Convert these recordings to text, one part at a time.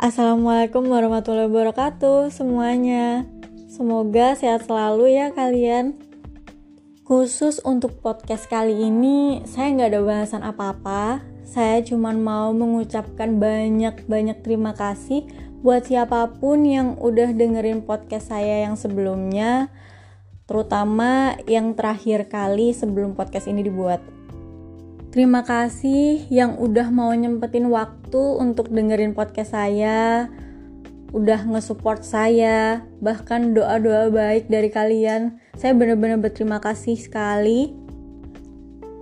Assalamualaikum warahmatullahi wabarakatuh semuanya. Semoga sehat selalu ya kalian. Khusus untuk podcast kali ini, saya nggak ada bahasan apa-apa. Saya cuma mau mengucapkan banyak-banyak terima kasih buat siapa pun yang udah dengerin podcast saya yang sebelumnya, terutama yang terakhir kali sebelum podcast ini dibuat. Terima kasih yang udah mau nyempetin waktu untuk dengerin podcast saya, udah nge-support saya, bahkan doa-doa baik dari kalian. Saya benar-benar berterima kasih sekali.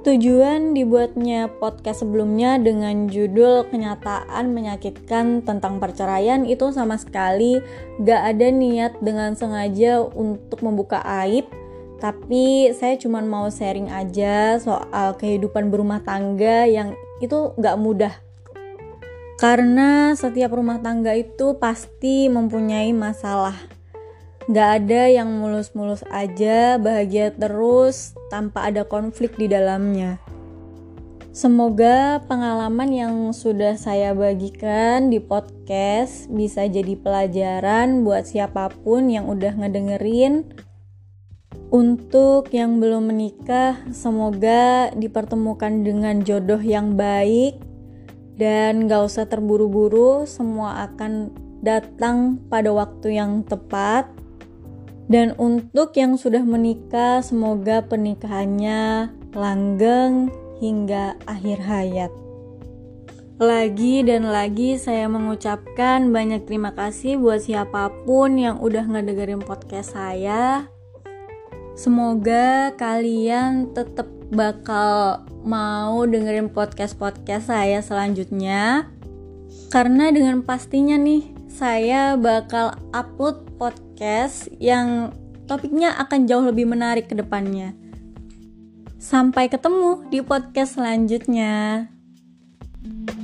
Tujuan dibuatnya podcast sebelumnya dengan judul kenyataan menyakitkan tentang perceraian itu sama sekali gak ada niat dengan sengaja untuk membuka aib tapi saya cuma mau sharing aja soal kehidupan berumah tangga yang itu gak mudah. Karena setiap rumah tangga itu pasti mempunyai masalah. Gak ada yang mulus-mulus aja, bahagia terus, tanpa ada konflik di dalamnya. Semoga pengalaman yang sudah saya bagikan di podcast bisa jadi pelajaran buat siapa pun yang udah ngedengerin untuk yang belum menikah, semoga dipertemukan dengan jodoh yang baik dan gak usah terburu-buru, semua akan datang pada waktu yang tepat. Dan untuk yang sudah menikah, semoga pernikahannya langgeng hingga akhir hayat. Lagi dan lagi saya mengucapkan banyak terima kasih buat siapa pun yang udah ngedengerin podcast saya. Semoga kalian tetap bakal mau dengerin podcast-podcast saya selanjutnya. Karena dengan pastinya nih, saya bakal upload podcast yang topiknya akan jauh lebih menarik ke depannya. Sampai ketemu di podcast selanjutnya. thank you